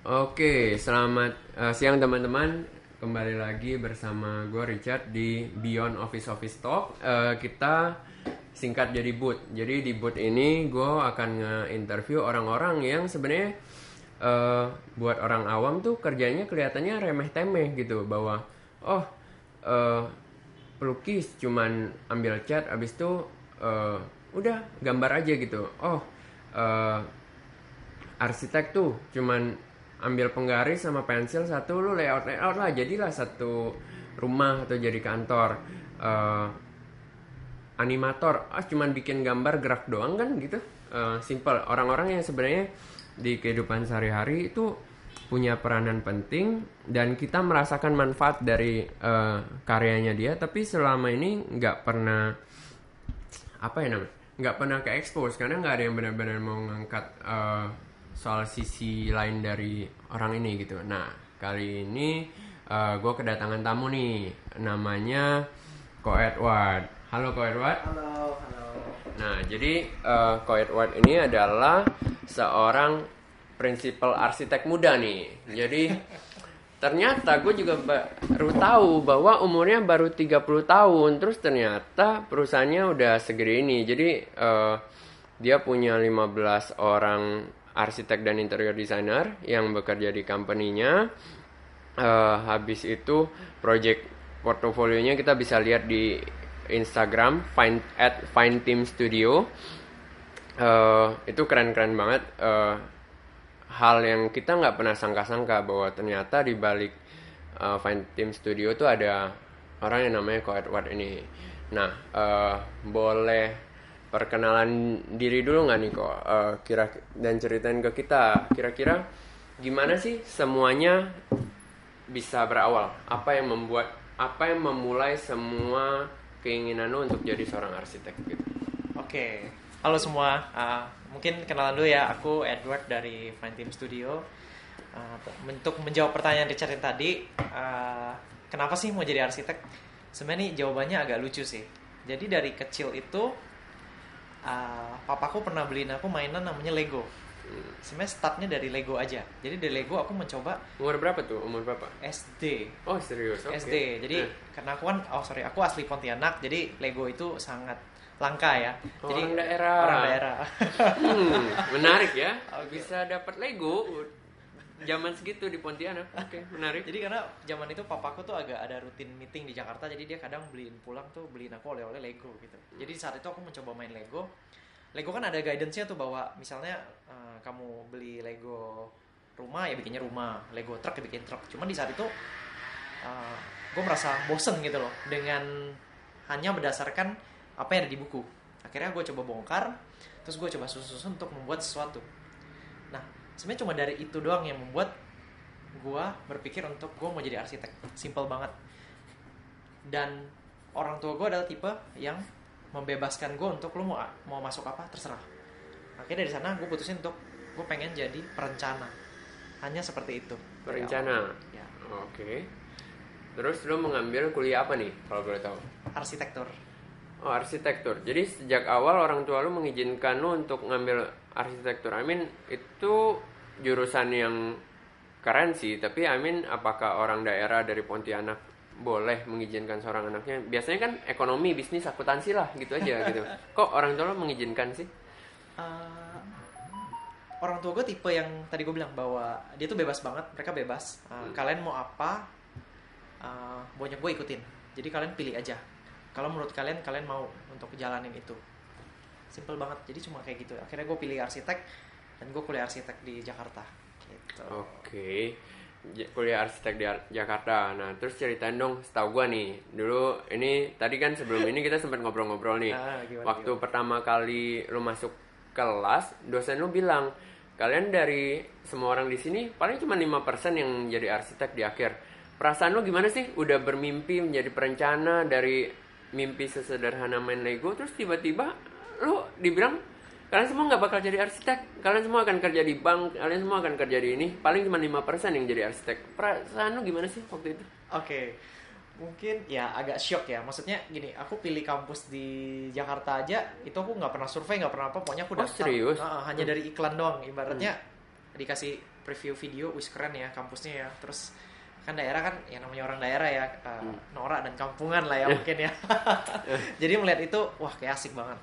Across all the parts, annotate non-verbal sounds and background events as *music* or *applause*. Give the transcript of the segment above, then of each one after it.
Oke, selamat uh, siang teman-teman. Kembali lagi bersama gue Richard di Beyond Office Office Talk. Uh, kita singkat jadi boot. Jadi di boot ini gue akan nge-interview orang-orang yang sebenarnya uh, buat orang awam tuh kerjanya kelihatannya remeh-temeh gitu. Bahwa oh uh, pelukis cuman ambil cat, abis itu uh, udah gambar aja gitu. Oh uh, arsitek tuh cuman ambil penggaris sama pensil satu lu layout layout lah. Jadilah satu rumah atau jadi kantor uh, animator. Ah cuman bikin gambar gerak doang kan gitu. Uh, simple. Orang-orang yang sebenarnya di kehidupan sehari-hari itu punya peranan penting dan kita merasakan manfaat dari uh, karyanya dia. Tapi selama ini nggak pernah apa ya namanya nggak pernah ke expose karena nggak ada yang benar-benar mau ngangkat uh, soal sisi lain dari orang ini gitu. Nah kali ini uh, eh, gue kedatangan tamu nih, namanya Ko Edward. Halo Ko Edward. Halo, halo. Nah jadi uh, Ko Edward ini adalah seorang prinsipal arsitek muda nih. Jadi ternyata gue juga baru tahu bahwa umurnya baru 30 tahun terus ternyata perusahaannya udah segede ini jadi uh, dia punya 15 orang arsitek dan interior designer yang bekerja di company-nya. Uh, habis itu project portofolionya kita bisa lihat di Instagram find at find team studio. Uh, itu keren-keren banget. Uh, hal yang kita nggak pernah sangka-sangka bahwa ternyata di balik uh, find team studio itu ada orang yang namanya Ko Edward ini. Nah, uh, boleh perkenalan diri dulu nggak nih kok uh, kira dan ceritain ke kita kira-kira gimana sih semuanya bisa berawal? Apa yang membuat apa yang memulai semua keinginan lo untuk jadi seorang arsitek gitu? Oke. Halo semua. Uh, mungkin kenalan dulu ya. Aku Edward dari Fine Team Studio. Uh, untuk menjawab pertanyaan Richard yang tadi uh, kenapa sih mau jadi arsitek? Sebenarnya jawabannya agak lucu sih. Jadi dari kecil itu uh, papaku pernah beliin aku mainan namanya Lego. Hmm. Sebenarnya startnya dari Lego aja. Jadi dari Lego aku mencoba. Umur berapa tuh? Umur berapa? SD. Oh serius? Okay. SD. Jadi eh. karena aku kan, oh sorry, aku asli Pontianak. Jadi Lego itu sangat langka ya. Oh, jadi orang daerah. Orang daerah. hmm, menarik ya. *laughs* Okay. Bisa dapat Lego zaman segitu di Pontianak. Oke, okay, menarik. Jadi karena zaman itu papaku tuh agak ada rutin meeting di Jakarta, jadi dia kadang beliin pulang tuh beliin aku oleh-oleh Lego gitu. Jadi saat itu aku mencoba main Lego. Lego kan ada guidance-nya tuh bahwa misalnya uh, kamu beli Lego rumah ya bikinnya rumah, Lego truk ya bikin truk. Cuman di saat itu uh, eh, gue merasa bosen gitu loh dengan hanya berdasarkan apa yang ada di buku. Akhirnya gue coba bongkar, terus gue coba susun-susun untuk membuat sesuatu. Sebenarnya cuma dari itu doang yang membuat gue berpikir untuk gue mau jadi arsitek. Simple banget. Dan orang tua gue adalah tipe yang membebaskan gue untuk lo mau mau masuk apa terserah. Akhirnya dari sana gue putusin untuk gue pengen jadi perencana. Hanya seperti itu. Perencana? ya. oke. Okay. terus lo mengambil kuliah apa nih kalau boleh tahu? Arsitektur. Oh arsitektur. Jadi sejak awal orang tua lo mengizinkan lo untuk ngambil arsitektur. I mean itu jurusan yang keren sih tapi I mean apakah orang daerah dari Pontianak boleh mengizinkan seorang anaknya? Biasanya kan ekonomi bisnis akuntansi lah gitu aja *laughs* gitu. Kok orang tua lo mengizinkan sih? Uh, orang tua gue tipe yang tadi gue bilang bahwa dia tuh bebas banget mereka bebas. Uh, hmm. kalian mau apa uh, banyak gue ikutin. Jadi kalian pilih aja. Kalau menurut kalian kalian mau untuk jalanin itu simple banget. Jadi cuma kayak gitu. Akhirnya gue pilih arsitek dan gue kuliah arsitek di Jakarta. Gitu. oke. Okay. kuliah arsitek di Jakarta. Nah terus ceritain dong setahu gue nih dulu ini tadi kan sebelum ini kita sempat ngobrol-ngobrol nih. Ah, gimana, waktu gimana? pertama kali lu masuk kelas dosen lu bilang kalian dari semua orang di sini paling cuma 5% yang jadi arsitek di akhir. Perasaan lu gimana sih? Udah bermimpi menjadi perencana dari mimpi sesederhana main Lego terus tiba-tiba lu dibilang kalian semua nggak bakal jadi arsitek. Kalian semua akan kerja di bank kalian semua akan kerja di ini. Paling cuma lima persen yang jadi arsitek. Perasaan lu gimana sih waktu itu? Oke. Okay. mungkin ya agak shock ya. Maksudnya gini aku pilih kampus di Jakarta aja itu aku nggak pernah survei nggak pernah apa pokoknya aku oh, serius? Uh, hanya dari iklan doang. Ibaratnya hmm. dikasih preview video wis keren ya kampusnya ya. Terus kan daerah kan ya namanya orang daerah ya uh, norak dan kampungan lah ya *laughs* mungkin ya. *laughs* Jadi melihat itu wah kayak asik banget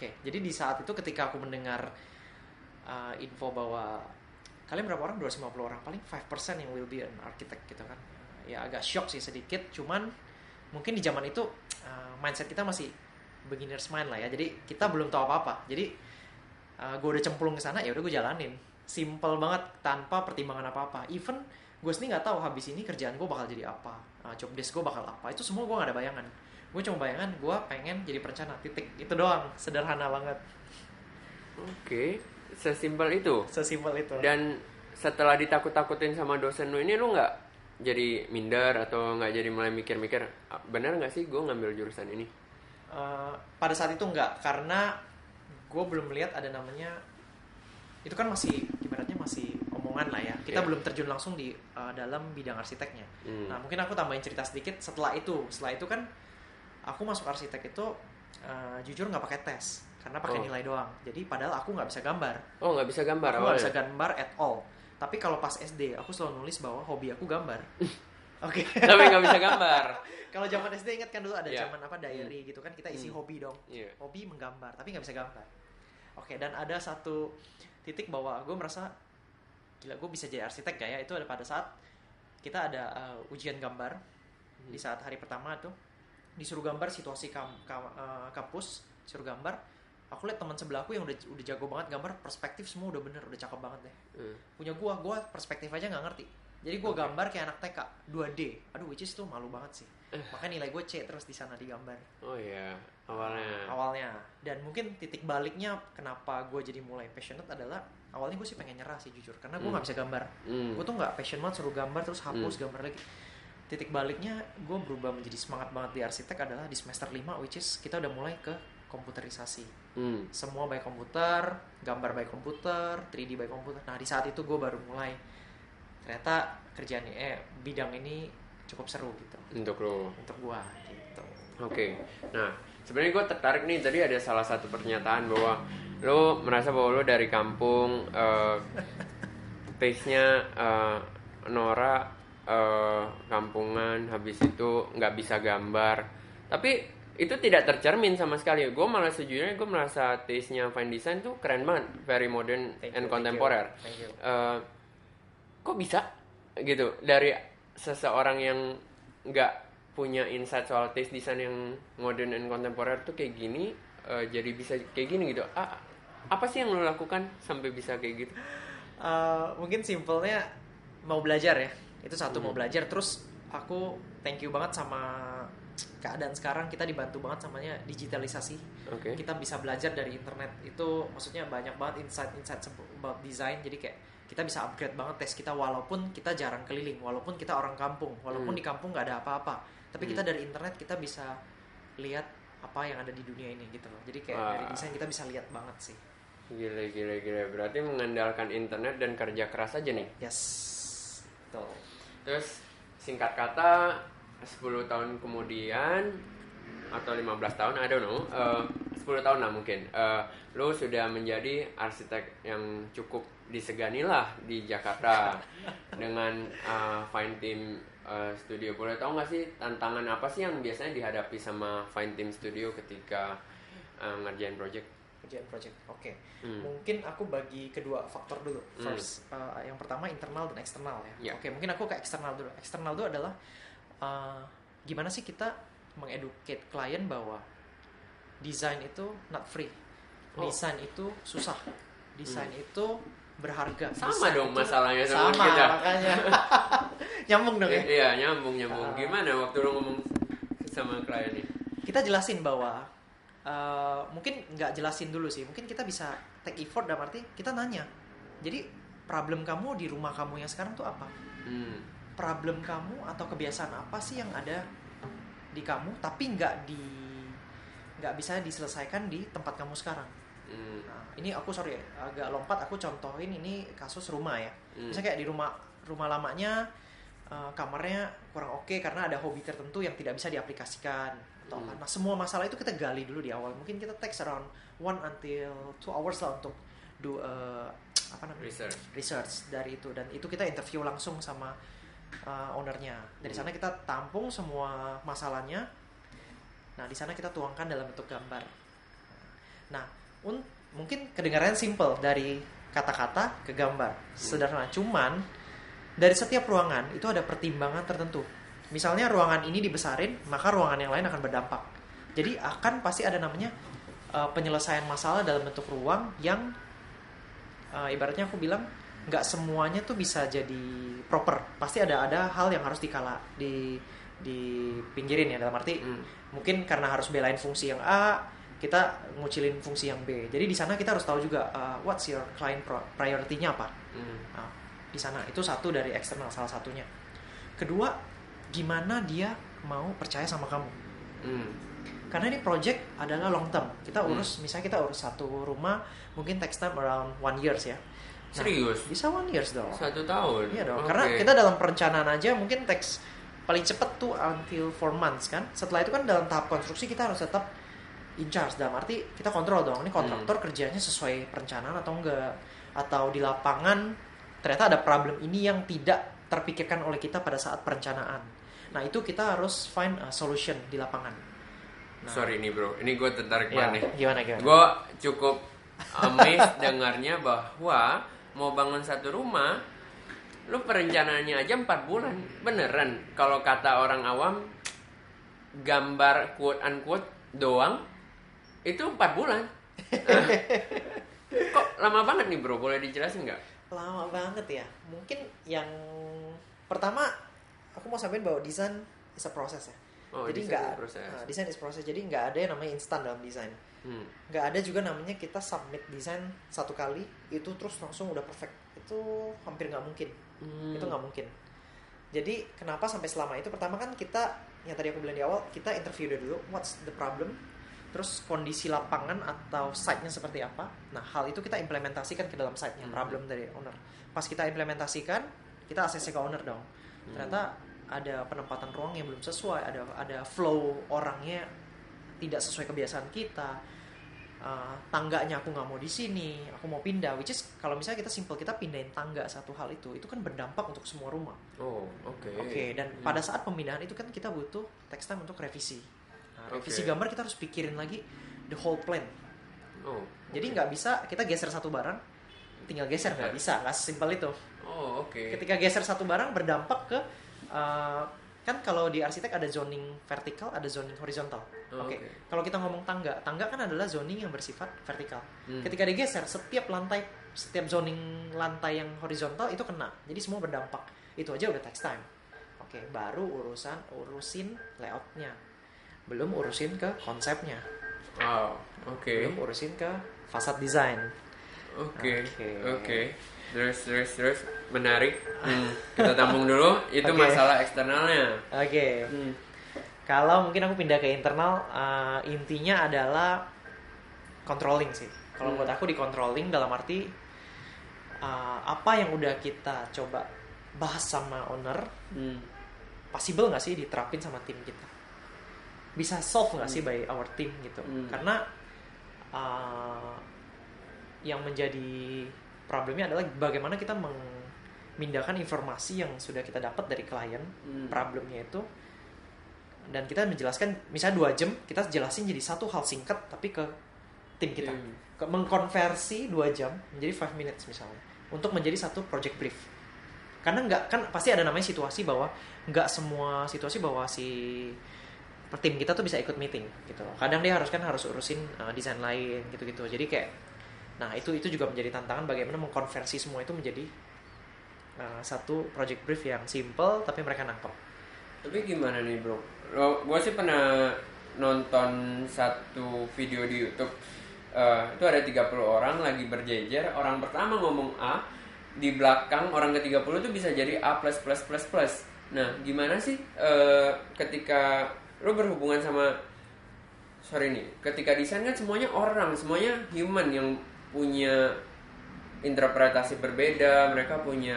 oke jadi di saat itu ketika aku mendengar uh, info bahwa kalian berapa orang? 250 orang. Paling 5% yang will be an architect gitu kan. Ya agak shock sih sedikit cuman mungkin di zaman itu uh, mindset kita masih beginners mind lah ya. Jadi kita belum tahu apa apa jadi uh, gue udah cemplung ke sana ya udah gue jalanin. Simple banget tanpa pertimbangan apa apa even gue sendiri nggak tahu habis ini kerjaan gue bakal jadi apa uh, job desk gue bakal apa. Itu semua gue nggak ada bayangan gue cuma bayangan gue pengen jadi perencana titik itu doang sederhana banget Oke, sesimpel itu. sesimpel itu Dan setelah ditakut-takutin sama dosen lu ini lu nggak jadi minder atau nggak jadi mulai mikir-mikir "Ah, bener nggak sih gue ngambil jurusan ini? Uh, pada saat itu enggak karena gue belum melihat ada namanya itu kan masih ibaratnya masih omongan lah ya kita Iya. belum terjun langsung di uh, dalam bidang arsiteknya Hmm. nah mungkin aku tambahin cerita sedikit setelah itu setelah itu kan aku masuk arsitek itu uh, jujur nggak pakai tes karena pakai Oh. nilai doang. Jadi padahal aku nggak bisa gambar. Oh nggak bisa gambar aku nggak bisa gambar at all. Tapi kalau pas SD aku selalu nulis bahwa hobi aku gambar. *laughs* Oke. Tapi nggak bisa gambar. *laughs* kalau zaman SD ingat kan dulu ada Iya. zaman apa diary gitu kan kita isi Hmm. hobi dong. Iya. hobi menggambar tapi nggak bisa gambar. Oke dan ada satu titik bahwa gue merasa gila gue bisa jadi arsitek gak ya? Itu ada pada saat kita ada uh, ujian gambar di saat hari pertama tuh disuruh gambar situasi kam, kam- uh, kampus disuruh gambar aku lihat teman sebelahku yang udah udah jago banget gambar perspektif semua udah bener udah cakep banget deh. Hmm. punya gua gua perspektif aja nggak ngerti. Jadi gua Oke. gambar kayak anak TK 2D aduh which is tuh malu banget sih. Makanya nilai gue C terus di sana digambar. Oh iya awalnya. awalnya. Dan mungkin titik baliknya kenapa gue jadi mulai passionate adalah awalnya gue sih pengen nyerah sih jujur. Karena gue Hmm. nggak bisa gambar. Hmm. gue tuh nggak passion banget suruh gambar terus hapus gambar lagi titik baliknya gue berubah menjadi semangat banget di arsitek adalah di semester 5 which is kita udah mulai ke komputerisasi. Hmm. semua by komputer gambar by komputer 3D by komputer. Nah di saat itu gue baru mulai. Ternyata kerjaan eh bidang ini cukup seru gitu. Untuk lo. untuk gue gitu. Oke, nah sebenarnya gue tertarik nih tadi ada salah satu pernyataan bahwa lo merasa bahwa lo dari kampung, eh *laughs* taste-nya eh, Nora eh, kampungan, habis itu nggak bisa gambar, tapi itu tidak tercermin sama sekali. Gue malah sejujurnya gue merasa taste-nya fine design tuh keren banget, very modern Thank and you, thank you. contemporary. Thank you. Eh, kok bisa gitu dari seseorang yang nggak punya insight soal taste design yang modern and contemporary tuh kayak gini eh, jadi bisa kayak gini gitu ah, apa sih yang lo lakukan sampai bisa kayak gitu Eh, mungkin simpelnya mau belajar ya itu satu mau Hmm. belajar. Terus aku thank you banget sama keadaan sekarang. Kita dibantu banget samanya digitalisasi. Oke. Kita bisa belajar dari internet. Itu maksudnya banyak banget insight-insight about design. Jadi kayak kita bisa upgrade banget tes kita walaupun kita jarang keliling walaupun kita orang kampung walaupun Hmm. di kampung nggak ada apa-apa. Tapi Hmm. kita dari internet kita bisa lihat apa yang ada di dunia ini gitu loh. Jadi kayak Wah. dari desain kita bisa lihat banget sih. Gila gila gila. Berarti mengandalkan internet dan kerja keras aja nih? Yes. Betul terus singkat kata 10 tahun kemudian atau 15 tahun I don't know eh, 10 tahun lah mungkin eh, lo sudah menjadi arsitek yang cukup disegani lah di Jakarta *laughs* dengan eh, Fine Team eh, Studio boleh tahu nggak sih tantangan apa sih yang biasanya dihadapi sama Fine Team Studio ketika eh, ngerjain project kerjaan project. Oke. Hmm. mungkin aku bagi kedua faktor dulu. Hmm. first uh, yang pertama internal dan eksternal ya. Ya. oke mungkin aku ke eksternal dulu. Eksternal dulu adalah uh, gimana sih kita mengeducate klien bahwa desain itu not free. Oh. desain itu susah. Desain itu berharga. Sama Desain dong itu- masalahnya sama, sama kita. makanya. *laughs* Nyambung dong ya? Iya nyambung nyambung. Ah. gimana waktu lo ngomong sama klien nih kita jelasin bahwa uh, mungkin nggak jelasin dulu sih. Mungkin kita bisa take effort dalam arti kita nanya. Jadi problem kamu di rumah kamu yang sekarang tuh apa? Hmm. problem kamu atau kebiasaan apa sih yang ada di kamu tapi nggak di nggak bisa diselesaikan di tempat kamu sekarang? Hmm. nah, ini aku sorry agak lompat. Aku contohin ini kasus rumah ya. Hmm. misalnya kayak di rumah rumah lamanya uh, kamarnya kurang oke karena ada hobi tertentu yang tidak bisa diaplikasikan atau apa. Hmm. nah semua masalah itu kita gali dulu di awal. Mungkin kita text around one until two hours lah untuk do a apa namanya? Research. research dari itu. Dan itu kita interview langsung sama uh, ownernya. Dari sana kita tampung semua masalahnya. Nah di sana kita tuangkan dalam bentuk gambar. Nah un- mungkin kedengarannya simple. Dari kata-kata ke gambar. Sederhana. Cuman dari setiap ruangan itu ada pertimbangan tertentu misalnya ruangan ini dibesarin maka ruangan yang lain akan berdampak. Jadi akan pasti ada namanya uh, penyelesaian masalah dalam bentuk ruang yang uh, ibaratnya aku bilang nggak semuanya tuh bisa jadi proper. Pasti ada ada hal yang harus dikala di di pinggirin ya dalam arti Hmm. mungkin karena harus belain fungsi yang A kita ngucilin fungsi yang B. Jadi di sana kita harus tahu juga uh, what's your client priority-nya apa. Hmm. Nah, di sana. Itu satu dari eksternal salah satunya. Kedua gimana dia mau percaya sama kamu Hmm. karena ini project adalah long term kita Hmm. urus misalnya kita urus satu rumah mungkin takes time around one years ya Nah, Serius? bisa one years dong Satu tahun. Iya dong, Oke. karena kita dalam perencanaan aja mungkin teks paling cepet tuh until 4 months kan. Setelah itu kan dalam tahap konstruksi kita harus tetap in charge dalam arti kita kontrol dong ini kontraktor Hmm. kerjanya sesuai perencanaan atau enggak atau di lapangan ternyata ada problem ini yang tidak terpikirkan oleh kita pada saat perencanaan. Nah itu kita harus find a solution di lapangan. Nah, Sorry nih bro, ini gue tertarik ya, banget nih. gimana gimana? Gue cukup amazed *laughs* dengarnya bahwa mau bangun satu rumah, lu perencanaannya aja empat bulan, beneran. Kalau kata orang awam, gambar quote unquote doang itu empat bulan. *laughs* Kok lama banget nih bro? Boleh dijelasin nggak? lama banget ya mungkin yang pertama aku mau sampaikan bahwa desain is a process ya. Oh, jadi nggak nah, desain is process. Jadi nggak ada yang namanya instan dalam desain. Hmm. nggak ada juga namanya kita submit desain satu kali itu terus langsung udah perfect. Itu hampir nggak mungkin. Hmm. itu nggak mungkin. Jadi kenapa sampai selama itu? Pertama kan kita yang tadi aku bilang di awal kita interview dulu what's the problem? Terus kondisi lapangan atau site-nya seperti apa? Nah hal itu kita implementasikan ke dalam site-nya Hmm. problem dari owner. Pas kita implementasikan kita ACC ke owner dong. Ternyata ada penempatan ruang yang belum sesuai ada ada flow orangnya tidak sesuai kebiasaan kita Uh, tangganya aku nggak mau di sini aku mau pindah which is kalau misalnya kita simple kita pindahin tangga satu hal itu itu kan berdampak untuk semua rumah Oh, oke. Oke, dan Hmm. pada saat pemindahan itu kan kita butuh text time untuk revisi. Nah, revisi Oke. gambar kita harus pikirin lagi the whole plan. Oh, Jadi nggak bisa kita geser satu barang, tinggal geser nggak bisa, nggak simpel itu. Oh, oke. Ketika geser satu barang berdampak ke uh, kan kalau di arsitek ada zoning vertikal, ada zoning horizontal. Oh, Oke. oke. Kalau kita ngomong tangga, tangga kan adalah zoning yang bersifat vertikal. Hmm. Ketika digeser, setiap lantai, setiap zoning lantai yang horizontal itu kena. Jadi semua berdampak. Itu aja udah text time. Oke, baru urusan urusin layoutnya. Belum urusin ke konsepnya. Oh, oke. Belum urusin ke fasad desain. Oke, Oke. Terus, terus, terus, menarik. Hmm, Kita tampung dulu. Itu Oke. masalah eksternalnya. Oke. Hmm. Kalau mungkin aku pindah ke internal, eh, intinya adalah controlling sih. Kalau Hmm. buat aku di controlling dalam arti eh, apa yang udah kita coba bahas sama owner, Hmm. possible nggak sih diterapin sama tim kita? Bisa solve nggak sih by our team gitu? Hmm. Karena eh, yang menjadi problemnya adalah bagaimana kita memindahkan informasi yang sudah kita dapat dari klien, Hmm. problemnya itu. Dan kita menjelaskan misalnya dua jam kita jelasin jadi satu hal singkat tapi ke tim kita. Tim. Ke- mengkonversi dua jam menjadi five minutes misalnya untuk menjadi satu project brief. Karena nggak kan pasti ada namanya situasi bahwa nggak semua situasi bahwa si tim kita tuh bisa ikut meeting gitu. Kadang dia harus kan harus urusin uh, desain lain gitu-gitu. Jadi kayak nah itu itu juga menjadi tantangan bagaimana mengkonversi semua itu menjadi uh, satu project brief yang simple tapi mereka nangkep Tapi gimana nih bro? Lo, gue sih pernah nonton satu video di YouTube. Eh, itu ada 30 orang lagi berjejer. Orang pertama ngomong A, di belakang orang ke-30 itu bisa jadi A plus plus plus plus. Nah, gimana sih eh, ketika lo berhubungan sama sorry nih, ketika desain kan semuanya orang, semuanya human yang punya interpretasi berbeda, mereka punya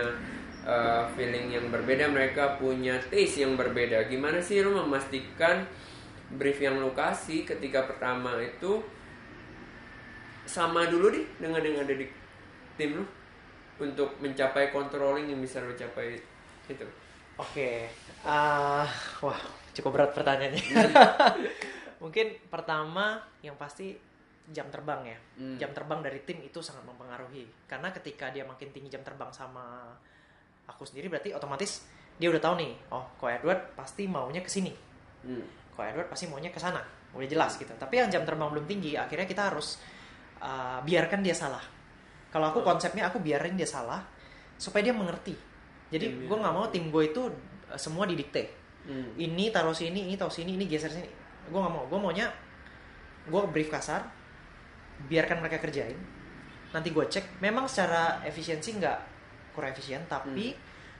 uh, feeling yang berbeda, mereka punya taste yang berbeda. Gimana sih lu memastikan brief yang lu kasih ketika pertama itu sama dulu deh dengan yang ada di tim lu? untuk mencapai controlling yang bisa lo capai itu Oke, ah, wah cukup berat pertanyaannya. *laughs* Mungkin pertama yang pasti jam terbang ya. Hmm. Jam terbang dari tim itu sangat mempengaruhi. Karena ketika dia makin tinggi jam terbang sama aku sendiri berarti otomatis dia udah tahu nih, oh kok Edward pasti maunya ke sini. hmm. Kok Edward pasti maunya ke sana. Udah jelas gitu. Tapi yang jam terbang belum tinggi, akhirnya kita harus ah, biarkan dia salah. Kalau aku konsepnya aku biarin dia salah supaya dia mengerti. Jadi Iya, gue iya. nggak mau tim gue itu uh, semua didikte. Hmm. Ini taruh sini, ini taruh sini, ini geser sini. Gue nggak mau. Gue maunya gue brief kasar, biarkan mereka kerjain. Nanti gue cek. Memang secara efisiensi nggak kurang efisien, tapi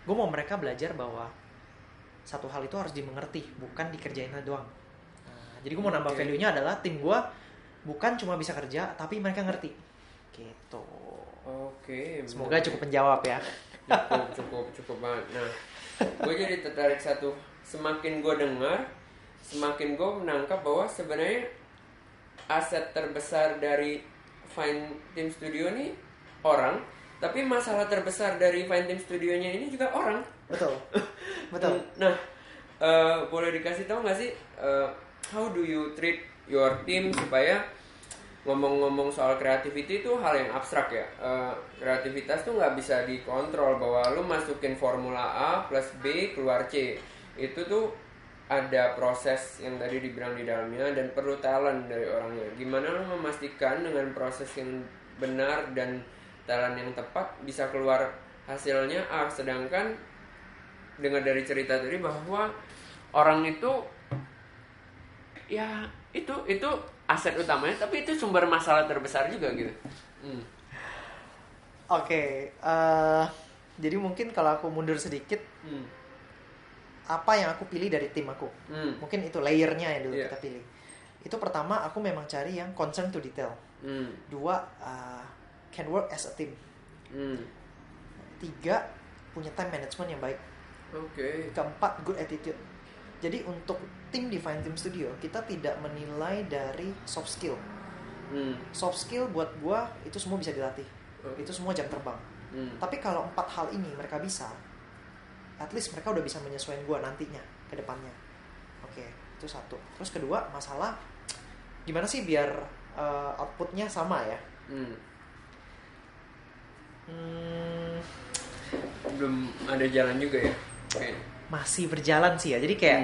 gue mau mereka belajar bahwa satu hal itu harus dimengerti, bukan dikerjain doang. Nah, jadi gue mau nambah Oke. value-nya adalah tim gue bukan cuma bisa kerja, tapi mereka ngerti. Gitu. oke Semoga cukup menjawab ya. cukup *laughs* cukup cukup banget nah gue jadi tertarik satu semakin gue dengar semakin gue menangkap bahwa sebenarnya aset terbesar dari Fine Team Studio ini orang tapi masalah terbesar dari Fine Team Studionya ini juga orang Betul. *laughs* Betul. nah eh, boleh dikasih tahu nggak sih eh, how do you treat your team supaya ngomong-ngomong soal creativity itu hal yang abstrak ya Eh, kreativitas tuh nggak bisa dikontrol bahwa lu masukin formula A plus B keluar C itu tuh ada proses yang tadi dibilang di dalamnya dan perlu talent dari orangnya gimana lu memastikan dengan proses yang benar dan talent yang tepat bisa keluar hasilnya A sedangkan dengar dari cerita tadi bahwa orang itu ya itu itu aset utamanya tapi itu sumber masalah terbesar juga gitu Hmm. Oke, eh, jadi mungkin kalau aku mundur sedikit, Hmm. Apa yang aku pilih dari tim aku? Hmm. Mungkin itu layernya yang dulu Iya. kita pilih. Itu pertama aku memang cari yang concern to detail. Hmm. Dua, eh, can work as a team. Hmm. Tiga, punya time management yang baik. Oke. Keempat, good attitude. Jadi untuk tim di Fine Team Studio, kita tidak menilai dari soft skill. Hmm. Soft skill buat gua itu semua bisa dilatih. Oke. Itu semua jam terbang. Hmm. Tapi kalau empat hal ini mereka bisa, at least mereka udah bisa menyesuaikan gue nantinya ke depannya. Oke, itu satu. Terus kedua masalah gimana sih biar uh, outputnya sama ya? Hmm. Hmm, belum ada jalan juga ya Oke. masih berjalan sih ya. Jadi kayak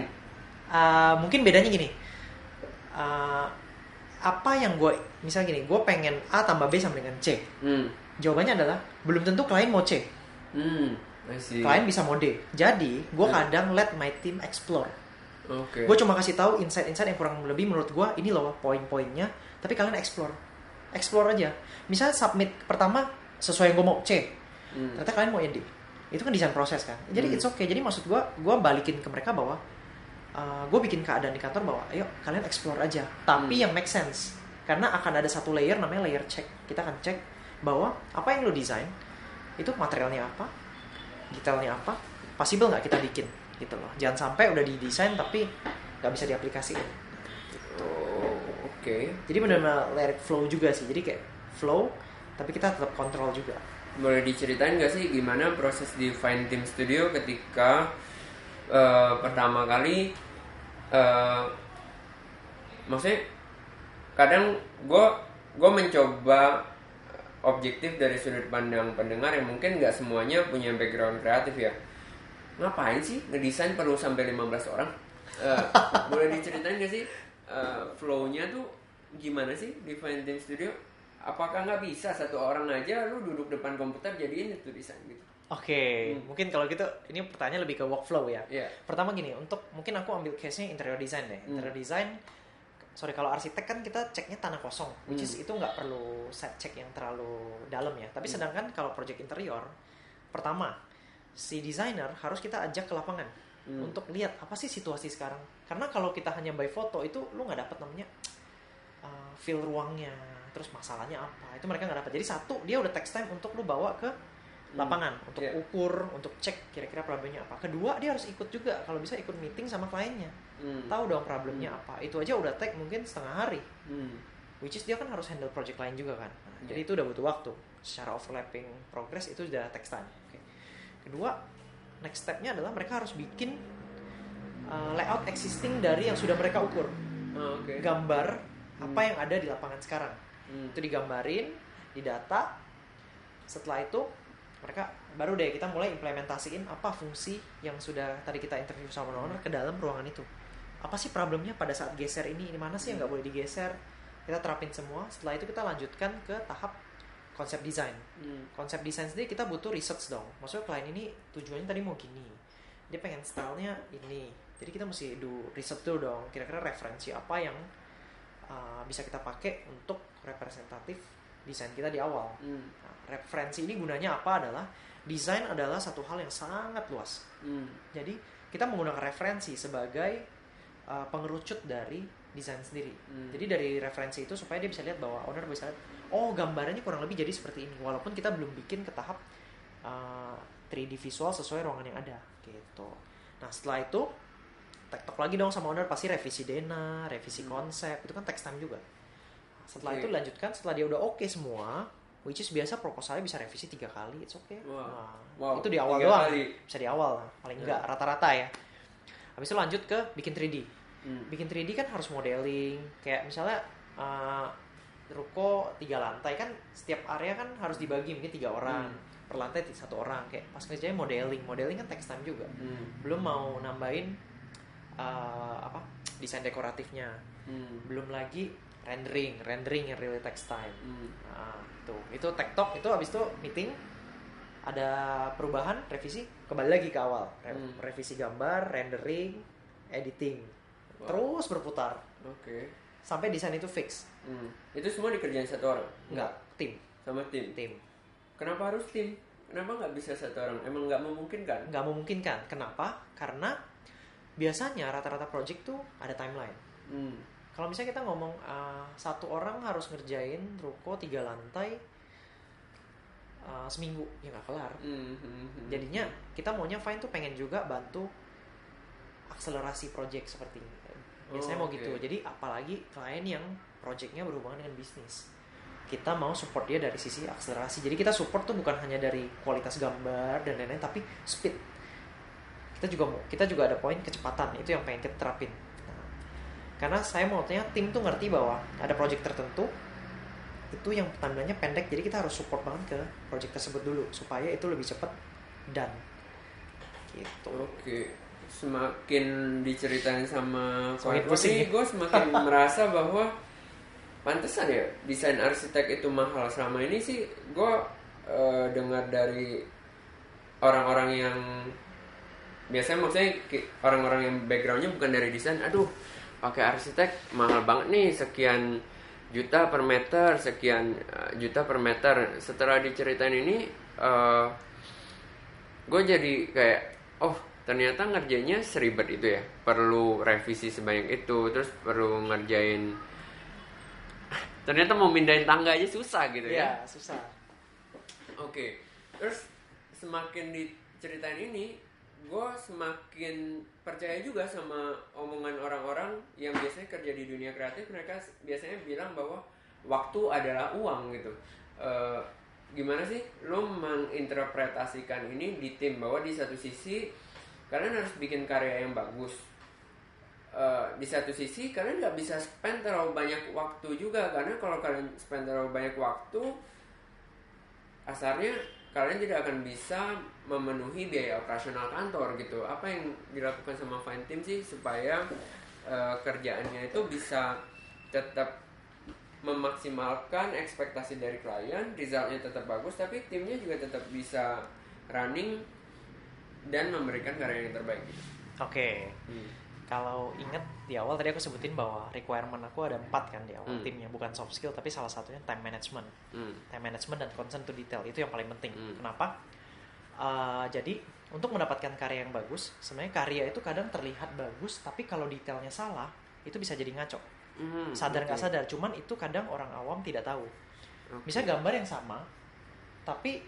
uh, mungkin bedanya gini. Uh, apa yang gue misalnya gini, gue pengen A tambah B sama dengan C. Hmm. Jawabannya adalah belum tentu klien mau C. Hmm. Klien bisa D. Jadi gue Hmm. kadang let my team explore. Oke. Gue cuma kasih tahu insight-insight yang kurang lebih menurut gue ini loh poin-poinnya. Tapi kalian explore, explore aja. Misalnya submit pertama sesuai yang gue mau C, Hmm. ternyata kalian mau D. Itu kan desain proses kan. Jadi Hmm. it's okay. Jadi maksud gue, gue balikin ke mereka bahwa gue bikin keadaan di kantor bahwa ayo kalian explore aja. Tapi Hmm. yang make sense. Karena akan ada satu layer namanya layer check. Kita akan cek bahwa apa yang lo desain itu materialnya apa, detailnya apa, possible nggak kita bikin gitu loh. Jangan sampai udah didesain tapi nggak bisa diaplikasikan. Oh, Oke. Jadi benar-benar let it flow juga sih. Jadi kayak flow, tapi kita tetap kontrol juga. Boleh diceritain nggak sih gimana proses di Fine Team Studio ketika eh, pertama kali eh, maksudnya kadang gue gue mencoba objektif dari sudut pandang pendengar yang mungkin nggak semuanya punya background kreatif ya ngapain sih ngedesain perlu sampai 15 orang Eh, *laughs* boleh diceritain nggak sih eh, flow-nya tuh gimana sih di Fine Team Studio apakah nggak bisa satu orang aja lu duduk depan komputer jadiin itu desain gitu Oke, Hmm. mungkin kalau gitu ini pertanyaan lebih ke workflow ya. Iya. Pertama gini, untuk mungkin aku ambil case-nya interior design deh. Hmm. Interior design, sorry kalau arsitek kan kita ceknya tanah kosong, which is Hmm. itu nggak perlu set check yang terlalu dalam ya. Tapi sedangkan kalau project interior, pertama si designer harus kita ajak ke lapangan Hmm. untuk lihat apa sih situasi sekarang. Karena kalau kita hanya by foto itu lu nggak dapet namanya uh, feel ruangnya, terus masalahnya apa. Itu mereka nggak dapat. Jadi satu dia udah text time untuk lu bawa ke lapangan untuk Iya. ukur, untuk cek kira-kira problemnya apa. Kedua dia harus ikut juga kalau bisa ikut meeting sama kliennya. Hmm. Tahu dong problemnya apa. Itu aja udah take mungkin setengah hari. Hmm. Which is dia kan harus handle project lain juga kan. Nah, Iya. Jadi itu udah butuh waktu. secara overlapping progress itu sudah text time. Oke. Kedua, next stepnya adalah mereka harus bikin uh, layout existing dari yang sudah mereka ukur. Oh, Oke. Gambar Hmm. apa yang ada di lapangan sekarang. Hmm. Itu digambarin, didata. Setelah itu mereka baru deh kita mulai implementasiin apa fungsi yang sudah tadi kita interview sama owner ke dalam ruangan itu. Apa sih problemnya pada saat geser ini? Ini mana sih yang nggak boleh digeser? Kita terapin semua. Setelah itu kita lanjutkan ke tahap konsep desain. Hmm. Konsep desain sendiri kita butuh research dong. Maksudnya klien ini tujuannya tadi mau gini. Dia pengen stylenya ini. Jadi kita mesti do research dulu dong. Kira-kira referensi apa yang uh, bisa kita pakai untuk representatif desain kita di awal. Hmm. Nah, referensi ini gunanya apa adalah desain adalah satu hal yang sangat luas. Hmm. Jadi kita menggunakan referensi sebagai uh, pengerucut dari desain sendiri. Hmm. Jadi dari referensi itu supaya dia bisa lihat bahwa owner bisa lihat, oh gambarannya kurang lebih jadi seperti ini. Walaupun kita belum bikin ke tahap uh, 3D visual sesuai ruangan yang ada, gitu. Nah setelah itu tektok lagi dong sama owner pasti revisi dena, revisi Hmm. konsep itu kan text time juga. Setelah Oke. itu lanjutkan setelah dia udah oke semua, which is biasa proposalnya bisa revisi tiga kali, it's okay. Wow. Nah, Wow, itu di awal tiga doang, kali. bisa di awal paling Ya. enggak rata-rata ya. Habis itu lanjut ke bikin 3D Hmm. bikin 3D kan harus modeling kayak misalnya uh, ruko tiga lantai kan setiap area kan harus dibagi mungkin tiga orang per lantai satu orang kayak pas kerjanya modeling modeling kan text time juga Hmm. belum mau nambahin uh, apa desain dekoratifnya Hmm. belum lagi rendering rendering yang really text time Hmm. nah itu itu tektok itu habis itu meeting ada perubahan revisi kembali lagi ke awal Re- Hmm. revisi gambar rendering editing Wow. terus berputar Oke. sampai desain itu fix Hmm. Itu semua dikerjain satu orang? enggak tim Sama tim? tim Kenapa harus tim? Kenapa nggak bisa satu orang? Emang nggak memungkinkan? nggak memungkinkan kenapa karena biasanya rata-rata project tuh ada timeline Hmm. Kalau misalnya kita ngomong uh, satu orang harus ngerjain ruko tiga lantai uh, seminggu ya nggak kelar. Hmm, hmm, hmm. jadinya kita maunya fine tuh pengen juga bantu akselerasi project seperti ini. Biasanya Oh, mau oke. gitu jadi apalagi klien yang projectnya berhubungan dengan bisnis. Kita mau support dia dari sisi akselerasi. Jadi kita support tuh bukan hanya dari kualitas gambar dan lain-lain tapi speed. Kita juga mau kita juga ada poin kecepatan. Itu yang pengen kita terapin karena saya maunya tim tuh ngerti bahwa ada project tertentu itu yang timelinenya pendek jadi kita harus support banget ke project tersebut dulu supaya itu lebih cepat dan gitu Oke, semakin diceritain sama Semakin pusing ya? gue semakin *laughs* merasa bahwa pantesan ya desain arsitek itu mahal selama ini sih gue eh, dengar dari orang-orang yang biasanya maksudnya orang-orang yang backgroundnya bukan dari desain, aduh pakai arsitek mahal banget nih sekian juta per meter, sekian eh, juta per meter. Setelah diceritain ini, gue jadi kayak oh ternyata ngerjainnya seribet itu ya. Perlu revisi sebanyak itu terus perlu ngerjain ternyata mau mindahin tangga aja susah gitu ya. Ya susah. Oke, terus semakin diceritain ini, gue semakin percaya juga sama omongan orang-orang yang biasanya kerja di dunia kreatif. Mereka biasanya bilang bahwa waktu adalah uang gitu. Eh, gimana sih lo menginterpretasikan ini di tim bahwa di satu sisi kalian harus bikin karya yang bagus. Eh, di satu sisi kalian nggak bisa spend terlalu banyak waktu juga karena kalau kalian spend terlalu banyak waktu asarnya kalian tidak akan bisa memenuhi biaya operasional kantor gitu. Apa yang dilakukan sama Fine Team sih supaya eh, kerjaannya itu bisa tetap memaksimalkan ekspektasi dari klien, resultnya tetap bagus, tapi timnya juga tetap bisa running dan memberikan karya yang terbaik. Gitu. oke kalau inget di awal tadi aku sebutin bahwa requirement aku ada empat kan di awal Hmm. timnya bukan soft skill tapi salah satunya time management Hmm. time management dan concern to detail itu yang paling penting Hmm. kenapa Uh, jadi untuk mendapatkan karya yang bagus sebenarnya karya itu kadang terlihat bagus tapi kalau detailnya salah itu bisa jadi ngaco Hmm, sadar nggak oke. sadar cuman itu kadang orang awam tidak tahu Oke. bisa gambar yang sama tapi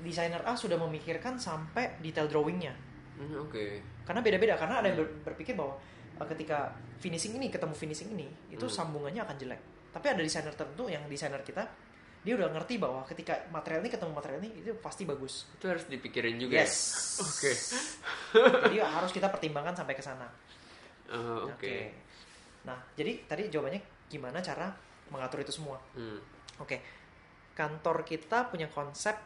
desainer A sudah memikirkan sampai detail drawingnya Hmm, Oke. karena beda-beda karena ada yang ber- berpikir bahwa uh, ketika finishing ini ketemu finishing ini itu Hmm. sambungannya akan jelek tapi ada desainer tertentu yang desainer kita dia udah ngerti bahwa ketika material ini ketemu material ini itu pasti bagus Itu harus dipikirin juga. ya? yes Oke. *laughs* jadi harus kita pertimbangkan sampai ke sana Oh, Oke. Oke. Nah, jadi tadi jawabannya gimana cara mengatur itu semua? Hmm. Oke. Kantor kita punya konsep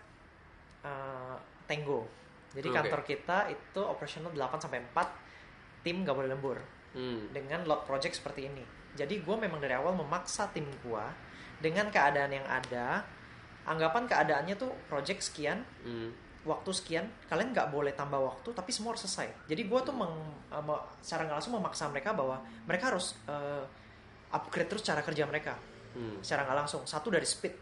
uh, Tango. Jadi Oke. kantor kita itu operational 8 sampai 4 tim gak boleh lembur Hmm. dengan lot project seperti ini. Jadi gue memang dari awal memaksa tim gue dengan keadaan yang ada. Anggapan keadaannya tuh project sekian, Hmm. waktu sekian kalian nggak boleh tambah waktu tapi semua harus selesai jadi gue tuh meng, me- secara nggak langsung memaksa mereka bahwa mereka harus uh, upgrade terus cara kerja mereka Hmm. secara nggak langsung satu dari speed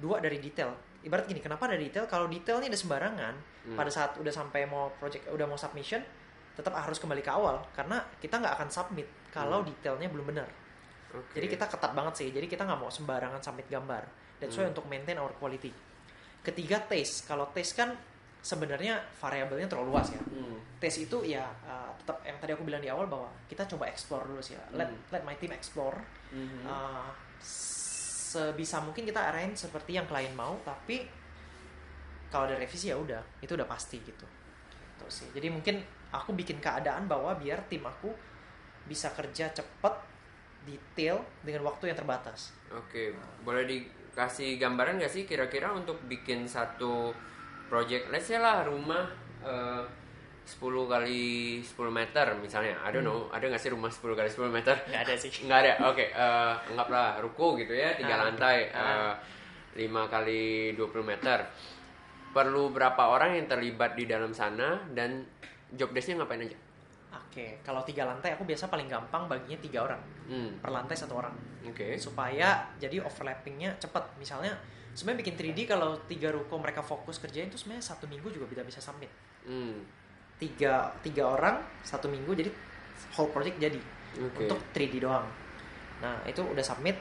dua dari detail ibarat gini kenapa dari detail kalau detailnya ada sembarangan Hmm. pada saat udah sampai mau project udah mau submission tetap harus kembali ke awal karena kita nggak akan submit kalau Hmm. detailnya belum benar Oke. jadi kita ketat banget sih. Jadi kita nggak mau sembarangan submit gambar. That's why Hmm. untuk maintain our quality. Ketiga taste. Kalau taste kan sebenarnya variabelnya terlalu luas ya. Hmm. Taste itu ya uh, tetap yang tadi aku bilang di awal bahwa kita coba explore dulu sih ya. Let Hmm. let my team explore. Mhm. Uh, sebisa mungkin kita arrange seperti yang klien mau, tapi kalau ada revisi ya udah, itu udah pasti gitu. Gitu sih. Jadi mungkin aku bikin keadaan bahwa biar tim aku bisa kerja cepet, detail dengan waktu yang terbatas. Oke, boleh dikasih gambaran nggak sih kira-kira untuk bikin satu project, let's say lah rumah eh, 10 kali 10 meter misalnya, I don't know, ada nggak sih rumah 10 kali 10 meter? Nggak ada sih. Nggak ada, oke, eh, anggaplah ruko gitu ya, tiga Ah, lantai, ah. eh, 5 kali 20 meter. Perlu berapa orang yang terlibat di dalam sana dan job desk-nya ngapain aja? Oke, kalau tiga lantai aku biasa paling gampang baginya tiga orang Hmm, per lantai satu orang oke. supaya jadi overlappingnya cepat. Misalnya sebenarnya bikin 3D kalau tiga ruko mereka fokus kerjain itu sebenarnya satu minggu juga bisa bisa submit. Hmm, Tiga tiga orang satu minggu jadi whole project jadi oke. untuk 3D doang. Nah itu udah submit,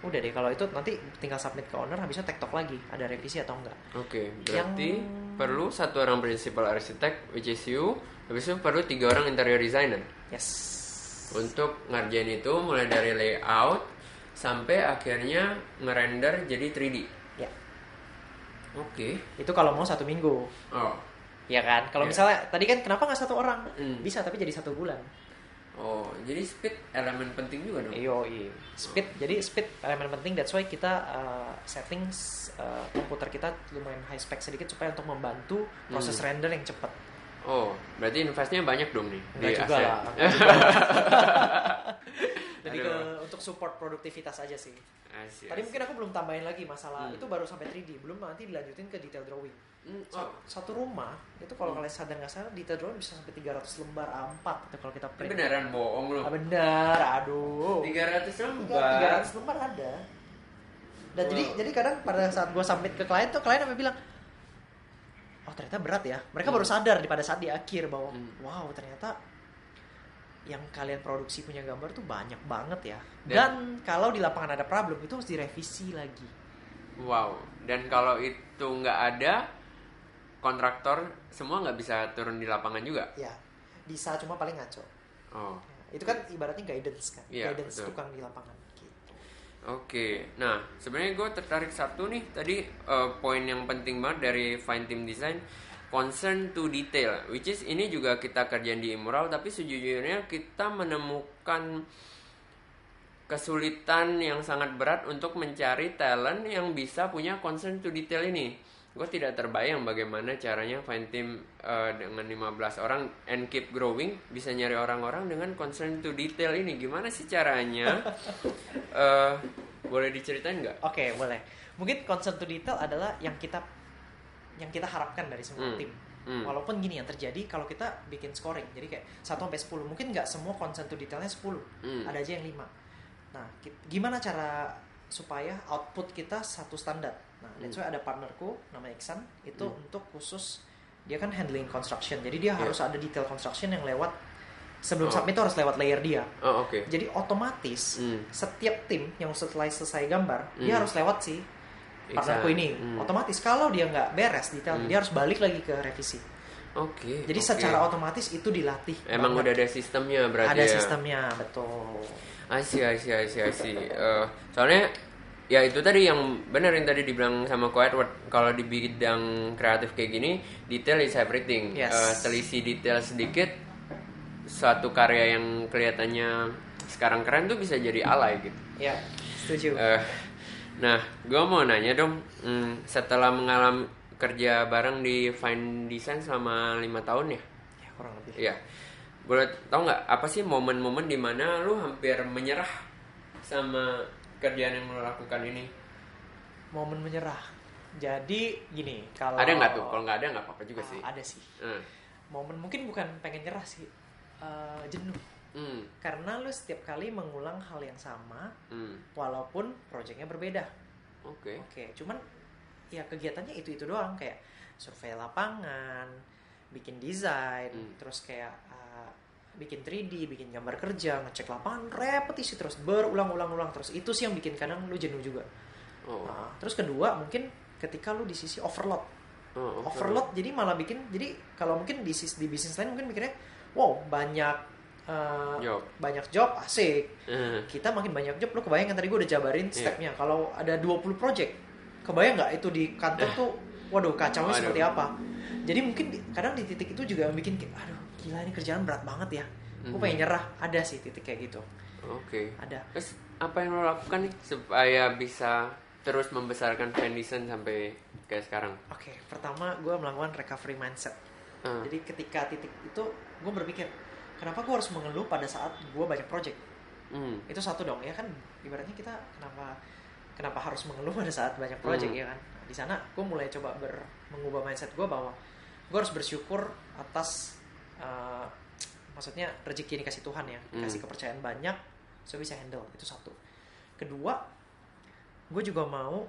udah deh kalau itu nanti tinggal submit ke owner habisnya tektok lagi ada revisi atau enggak. Oke, berarti Yang- perlu satu orang principal arsitek, which is you, habis itu perlu tiga orang interior designer Yes. untuk ngerjain itu mulai dari layout sampai akhirnya ngerender jadi 3D. Ya Oke. itu kalau mau satu minggu. Oh, Ya kan? Kalau Iya. misalnya tadi kan kenapa nggak satu orang? Hmm. Bisa tapi jadi satu bulan. oh, jadi speed elemen penting juga dong. Iyo, iya. Speed, jadi speed elemen penting. That's why kita uh, settings uh, komputer kita lumayan high spec sedikit supaya untuk membantu proses Hmm. render yang cepat. Oh, berarti investnya banyak dong nih Enggak juga aset. lah. enggak juga *laughs* lah. Jadi ke untuk support produktivitas aja sih. Asyik, Tadi asyik. mungkin aku belum tambahin lagi masalah Hmm. itu baru sampai 3D, belum nanti dilanjutin ke detail drawing. Hmm, Sa- oh, Satu rumah itu kalau Hmm. kalian sadar nggak sadar detail drawing bisa sampai 300 lembar A4 itu kalau kita print. beneran bohong lu. Ah, benar, aduh. 300 Tiga- lembar. 300 lembar ada. Dan jadi Wow. jadi kadang pada saat gue submit ke klien tuh klien sampai bilang, oh ternyata berat ya. Mereka baru sadar di pada saat di akhir bahwa, Hmm. wow ternyata yang kalian produksi punya gambar tuh banyak banget ya. Dan- Dan, kalau di lapangan ada problem itu harus direvisi lagi. Wow, dan kalau itu nggak ada, kontraktor semua nggak bisa turun di lapangan juga. Ya bisa cuma paling ngaco. Oh, Ya, itu kan ibaratnya guidance kan, Iya, guidance betul. tukang di lapangan. Gitu. oke. Nah, sebenarnya gue tertarik satu nih tadi eh, poin yang penting banget dari Fine Team Design, concern to detail, which is ini juga kita kerjain di Immoral, tapi sejujurnya kita menemukan kesulitan yang sangat berat untuk mencari talent yang bisa punya concern to detail ini. Gue tidak terbayang bagaimana caranya Fine Team eh, dengan 15 orang and keep growing bisa nyari orang-orang dengan concern to detail ini. Gimana sih caranya? *laughs* Eh, boleh diceritain nggak? Oke, boleh. Mungkin concern to detail adalah yang kita yang kita harapkan dari semua Hmm. tim. Hmm. Walaupun gini yang terjadi kalau kita bikin scoring. Jadi kayak 1 sampai 10. Mungkin nggak semua concern to detailnya 10. Hmm. Ada aja yang 5. Nah, gimana cara supaya output kita satu standar? Nah, that's why ada partnerku namanya Iksan itu Hmm. untuk khusus dia kan handling construction. Jadi dia Iya. harus ada detail construction yang lewat sebelum Oh. submit itu harus lewat layer dia. Oh oke. Jadi otomatis Hmm. setiap tim yang setelah selesai gambar dia Hmm. harus lewat si partnerku ini. Hmm. Otomatis kalau dia nggak beres detail, Hmm. dia harus balik lagi ke revisi. Oke. Jadi oke. secara otomatis itu dilatih. Emang banget. udah ada sistemnya berarti ada ya? sistemnya betul. See, I see, I see. Eh, soalnya ya itu tadi yang benar yang tadi dibilang sama Ko Edward kalau di bidang kreatif kayak gini detail is everything Yes. Eh, selisih detail sedikit suatu karya yang kelihatannya sekarang keren tuh bisa jadi alay gitu Ya, setuju. Eh, nah gue mau nanya dong hmm, setelah mengalami kerja bareng di Fine Design selama lima tahun ya ya kurang lebih. Iya. Boleh tau nggak apa sih momen-momen di mana lu hampir menyerah sama kerjaan yang lu lakukan ini? Momen menyerah. Jadi gini, kalau Ada nggak tuh? Kalau nggak ada nggak apa-apa juga Ah, sih. Ada sih. Hmm. Momen mungkin bukan pengen nyerah sih. Eh, jenuh. Hmm. Karena lu setiap kali mengulang hal yang sama Hmm. walaupun proyeknya berbeda. Oke. Oke, cuman ya kegiatannya itu-itu doang kayak survei lapangan, bikin desain, Hmm. terus kayak uh, bikin 3D, bikin gambar kerja, ngecek lapangan, repetisi terus berulang-ulang-ulang terus. Itu sih yang bikin kadang lu jenuh juga. Oh. Nah, terus kedua mungkin ketika lu di sisi overload. Oh, oke. Overload jadi malah bikin jadi kalau mungkin di di bisnis lain mungkin mikirnya wow, banyak uh, Job. banyak job asik Hmm. kita makin banyak job lu kebayang kan tadi gue udah jabarin Iya. stepnya kalau ada 20 project kebayang nggak itu di kantor tuh waduh kacaunya Waduh. seperti apa jadi mungkin di- kadang di titik itu juga yang bikin aduh gila ini kerjaan berat banget ya gue Mhm. pengen nyerah ada sih titik kayak gitu Oke. ada Terus apa yang lo lakukan nih supaya bisa terus membesarkan Fendison sampai kayak sekarang? oke pertama gue melakukan recovery mindset Hmm. jadi ketika titik itu gue berpikir kenapa gue harus mengeluh pada saat gue banyak project Hmm. itu satu dong ya kan ibaratnya kita kenapa kenapa harus mengeluh pada saat banyak project Hmm. ya kan Nah, di sana gue mulai coba ber, mengubah mindset gue bahwa gue harus bersyukur atas uh, maksudnya rezeki yang dikasih Tuhan ya dikasih Hmm. kepercayaan banyak so bisa handle itu satu kedua gue juga mau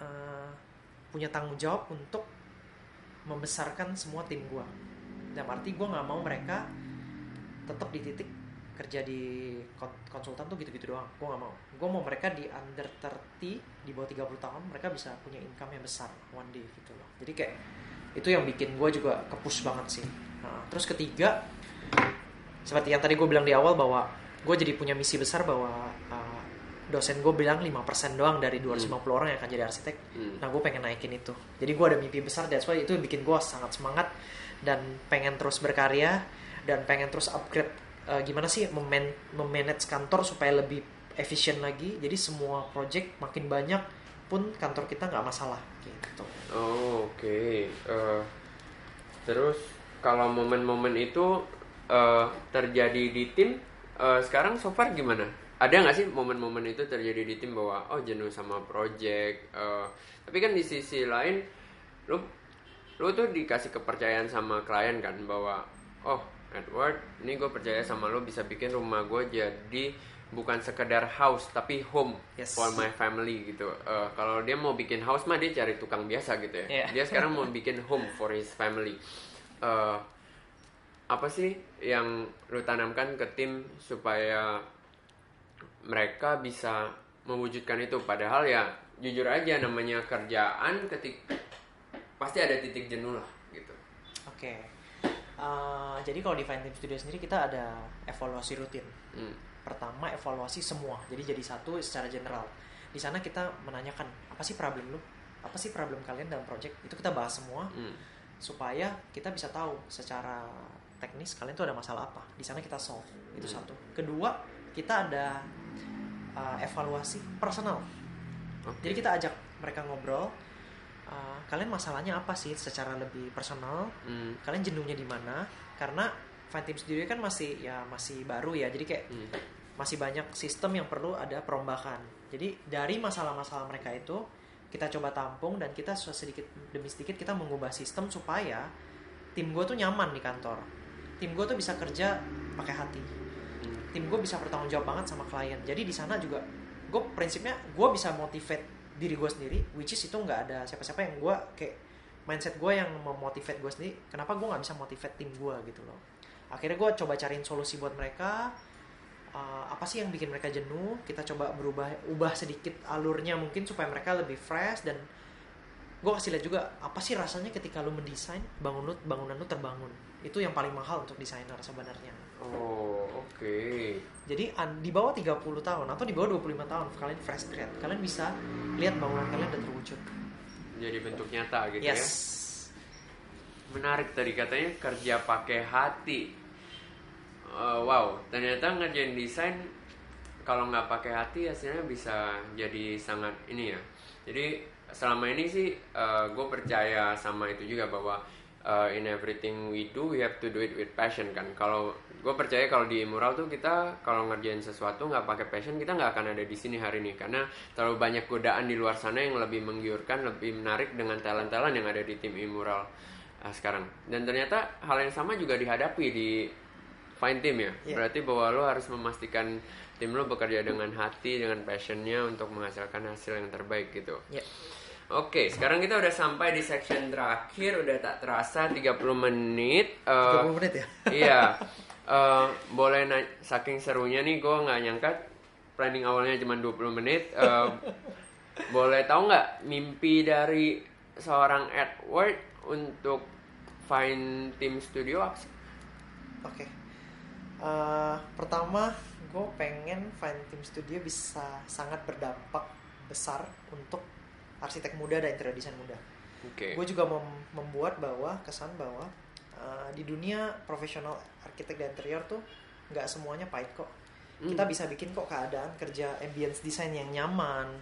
uh, punya tanggung jawab untuk membesarkan semua tim gue dalam arti gue nggak mau mereka tetap di titik kerja di kon- konsultan tuh gitu-gitu doang gue nggak mau gue mau mereka di under 30 di bawah 30 tahun mereka bisa punya income yang besar one day gitu loh jadi kayak itu yang bikin gue juga kepush banget sih Nah, terus ketiga seperti yang tadi gue bilang di awal bahwa gue jadi punya misi besar bahwa uh, dosen gue bilang 5% doang dari 250 orang yang akan jadi arsitek Hmm. Nah gue pengen naikin itu. Jadi gue ada mimpi besar. That's why itu yang bikin gue sangat semangat dan pengen terus berkarya dan pengen terus upgrade uh, gimana sih meman memanage kantor supaya lebih efisien lagi. Jadi semua project makin banyak pun kantor kita nggak masalah gitu. Oh, oke. Eh, terus kalau momen-momen itu eh, terjadi di tim, eh, sekarang so far gimana? Ada nggak sih momen-momen itu terjadi di tim bahwa oh jenuh sama project? eh, tapi kan di sisi lain, lu lu tuh dikasih kepercayaan sama klien kan bahwa oh Edward, ini gue percaya sama lu bisa bikin rumah gue jadi bukan sekedar house tapi home Yes. for my family gitu. Eh, kalau dia mau bikin house mah dia cari tukang biasa gitu ya. Iya. Dia sekarang mau bikin home for his family. Eh, apa sih yang lu tanamkan ke tim supaya mereka bisa mewujudkan itu? Padahal ya jujur aja namanya kerjaan ketik pasti ada titik jenuh lah gitu. Oke. Uh, jadi kalau di Fine Team Studio sendiri kita ada evaluasi rutin. Hmm. Pertama evaluasi semua. Jadi jadi satu secara general. Di sana kita menanyakan apa sih problem lu? Apa sih problem kalian dalam project? Itu kita bahas semua Hmm. supaya kita bisa tahu secara teknis kalian tuh ada masalah apa. Di sana kita solve. Itu Hmm. satu. Kedua, kita ada uh, evaluasi personal. Oke. Jadi kita ajak mereka ngobrol. Uh, kalian masalahnya apa sih secara lebih personal? Hmm. Kalian jenuhnya di mana? Karena Fine Team Studio kan masih ya masih baru ya. Jadi kayak Hmm. masih banyak sistem yang perlu ada perombakan. Jadi dari masalah-masalah mereka itu kita coba tampung dan kita sedikit demi sedikit kita mengubah sistem supaya tim gue tuh nyaman di kantor. Tim gue tuh bisa kerja pakai hati. Hmm. Tim gue bisa bertanggung jawab banget sama klien. Jadi di sana juga gue prinsipnya gue bisa motivate diri gue sendiri, which is itu nggak ada siapa-siapa yang gue kayak mindset gue yang memotivate gue sendiri. Kenapa gue nggak bisa motivate tim gue gitu loh? Akhirnya gue coba cariin solusi buat mereka uh, apa sih yang bikin mereka jenuh kita coba berubah ubah sedikit alurnya mungkin supaya mereka lebih fresh dan gue kasih lihat juga apa sih rasanya ketika lu mendesain bangun bangunan lu terbangun itu yang paling mahal untuk desainer sebenarnya Oh, oke. jadi an- di bawah 30 tahun atau di bawah 25 tahun kalian fresh grad kalian bisa lihat bangunan kalian udah terwujud Jadi bentuk nyata gitu yes ya. Menarik tadi katanya kerja pakai hati. Eh, wow, ternyata ngerjain desain kalau nggak pakai hati hasilnya bisa jadi sangat ini ya. Jadi selama ini sih gue percaya sama itu juga bahwa uh, in everything we do we have to do it with passion kan. Kalau gue percaya kalau di mural tuh kita kalau ngerjain sesuatu nggak pakai passion kita nggak akan ada di sini hari ini karena terlalu banyak godaan di luar sana yang lebih menggiurkan, lebih menarik dengan talent-talent yang ada di tim Imural uh, sekarang. Dan ternyata hal yang sama juga dihadapi di Fine Team ya. Iya. Berarti bahwa lo harus memastikan tim lo bekerja dengan hati, dengan passionnya untuk menghasilkan hasil yang terbaik gitu. ya Oke, sekarang kita udah sampai di section terakhir, udah tak terasa 30 menit. Eh, 30 menit ya *laughs* iya, Eh, boleh na- saking serunya nih, gue nggak nyangka planning awalnya cuma 20 menit. Eh, *laughs* boleh tahu nggak mimpi dari seorang Edward untuk Fine Team Studio apa sih? Oke. Eh, pertama, gue pengen Fine Team Studio bisa sangat berdampak besar untuk arsitek muda dan interior design muda. Oke. Gue juga mem- membuat bahwa kesan bahwa eh, di dunia profesional arsitek dan interior tuh nggak semuanya pahit kok. Kita bisa bikin kok keadaan kerja ambience design yang nyaman,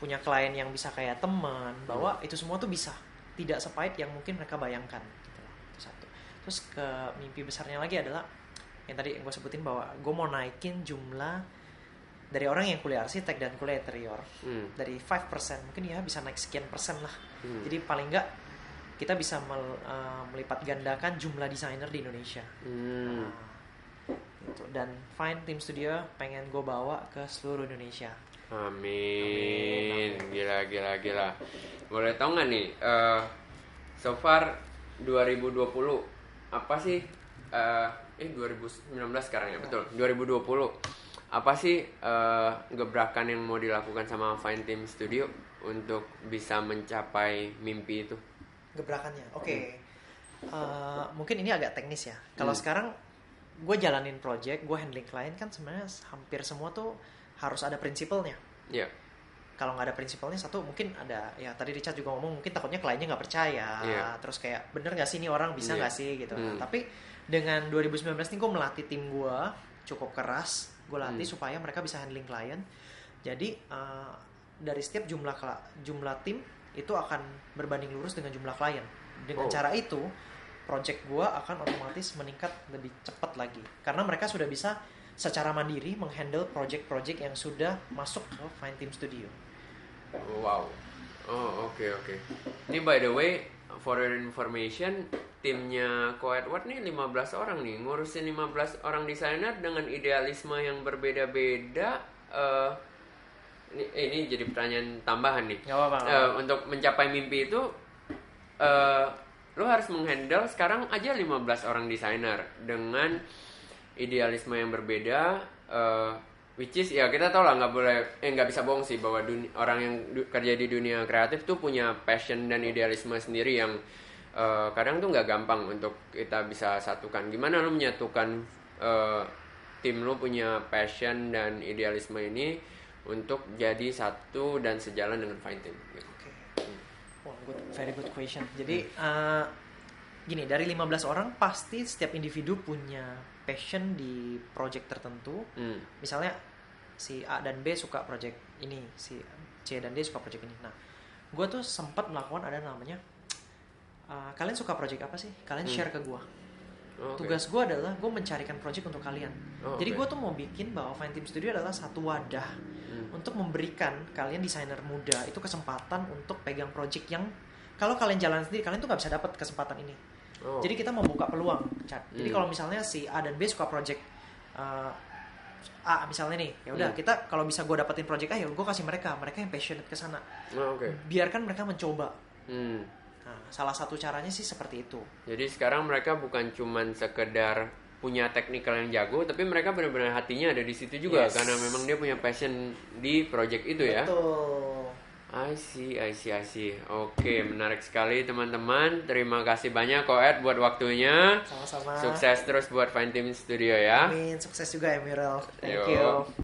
punya klien yang bisa kayak teman, bahwa itu semua tuh bisa. Tidak sepahit yang mungkin mereka bayangkan. Gitu loh. Itu satu. Terus ke mimpi besarnya lagi adalah yang tadi gue sebutin bahwa gue mau naikin jumlah dari orang yang kuliah arsitek dan kuliah interior Hmm. dari 5% mungkin ya bisa naik sekian persen lah Hmm. jadi paling enggak kita bisa mel- eh, melipat gandakan jumlah desainer di Indonesia Hmm. Nah, gitu. dan Fine Team Studio pengen gue bawa ke seluruh Indonesia Amin. Gila, gila, gila. Boleh tau nggak nih, eh, so far 2020 apa sih? eh eh 2019 sekarang ya, betul. 2020 apa sih eh, gebrakan yang mau dilakukan sama Fine Team Studio untuk bisa mencapai mimpi itu? gebrakannya oke Eh, mungkin ini agak teknis ya kalau Hmm. sekarang gue jalanin project gue handling klien kan sebenarnya hampir semua tuh harus ada prinsipalnya Ya, kalau nggak ada prinsipalnya satu mungkin ada ya tadi Richard juga ngomong mungkin takutnya kliennya nggak percaya Iya. terus kayak bener nggak sih ini orang bisa Iya. nggak sih gitu Nah, Hmm. tapi dengan 2019 ini gue melatih tim gue cukup keras gue latih Hmm. supaya mereka bisa handling klien jadi eh, dari setiap jumlah jumlah tim itu akan berbanding lurus dengan jumlah klien dengan Oh. cara itu project gue akan otomatis meningkat lebih cepat lagi karena mereka sudah bisa secara mandiri menghandle project-project yang sudah masuk ke Fine Team Studio. wow. Oh, oke, oke. Ini by the way, for your information, timnya Ko Edward nih 15 orang nih, ngurusin 15 orang desainer dengan idealisme yang berbeda-beda. eh, ini, ini jadi pertanyaan tambahan nih. Gak apa-apa. Eh, untuk mencapai mimpi itu, eh lo harus menghandle sekarang aja 15 orang desainer dengan idealisme yang berbeda. eh, which is ya kita tau lah nggak boleh eh nggak bisa bohong sih bahwa duni- orang yang du- kerja di dunia kreatif tuh punya passion dan idealisme sendiri yang eh, kadang tuh nggak gampang untuk kita bisa satukan. Gimana lo menyatukan eh, tim lo punya passion dan idealisme ini untuk jadi satu dan sejalan dengan Fine Team? gitu. Oke. Wah, good, very good question. Jadi eh, gini, dari 15 orang pasti setiap individu punya passion di project tertentu. Hmm. Misalnya si A dan B suka project ini, si C dan D suka project ini. Nah, gue tuh sempat melakukan ada namanya eh, kalian suka project apa sih? Kalian Hmm. share ke gue. Oh, oke. Tugas gue adalah gue mencarikan project untuk kalian. Oh, Jadi oke. gue tuh mau bikin bahwa Fine Team Studio adalah satu wadah Hmm. untuk memberikan kalian desainer muda itu kesempatan untuk pegang project yang kalau kalian jalan sendiri kalian tuh nggak bisa dapat kesempatan ini. Oh. Jadi kita membuka peluang, Chat. Jadi Hmm. kalau misalnya si A dan B suka project uh, A misalnya nih, ya udah Hmm. kita kalau bisa gue dapetin project A ya gue kasih mereka, mereka yang passionate ke sana. Oh, oke. Biarkan mereka mencoba. Hmm. Nah, salah satu caranya sih seperti itu. Jadi sekarang mereka bukan cuman sekedar punya teknikal yang jago, tapi mereka benar-benar hatinya ada di situ juga Yes. karena memang dia punya passion di project itu ya. Betul. I see, I see, I see. Oke, menarik sekali teman-teman. Terima kasih banyak Koed buat waktunya. Sama-sama. Sukses terus buat Fine Team Studio ya. Amin, sukses juga Emerald. Thank Yo. you.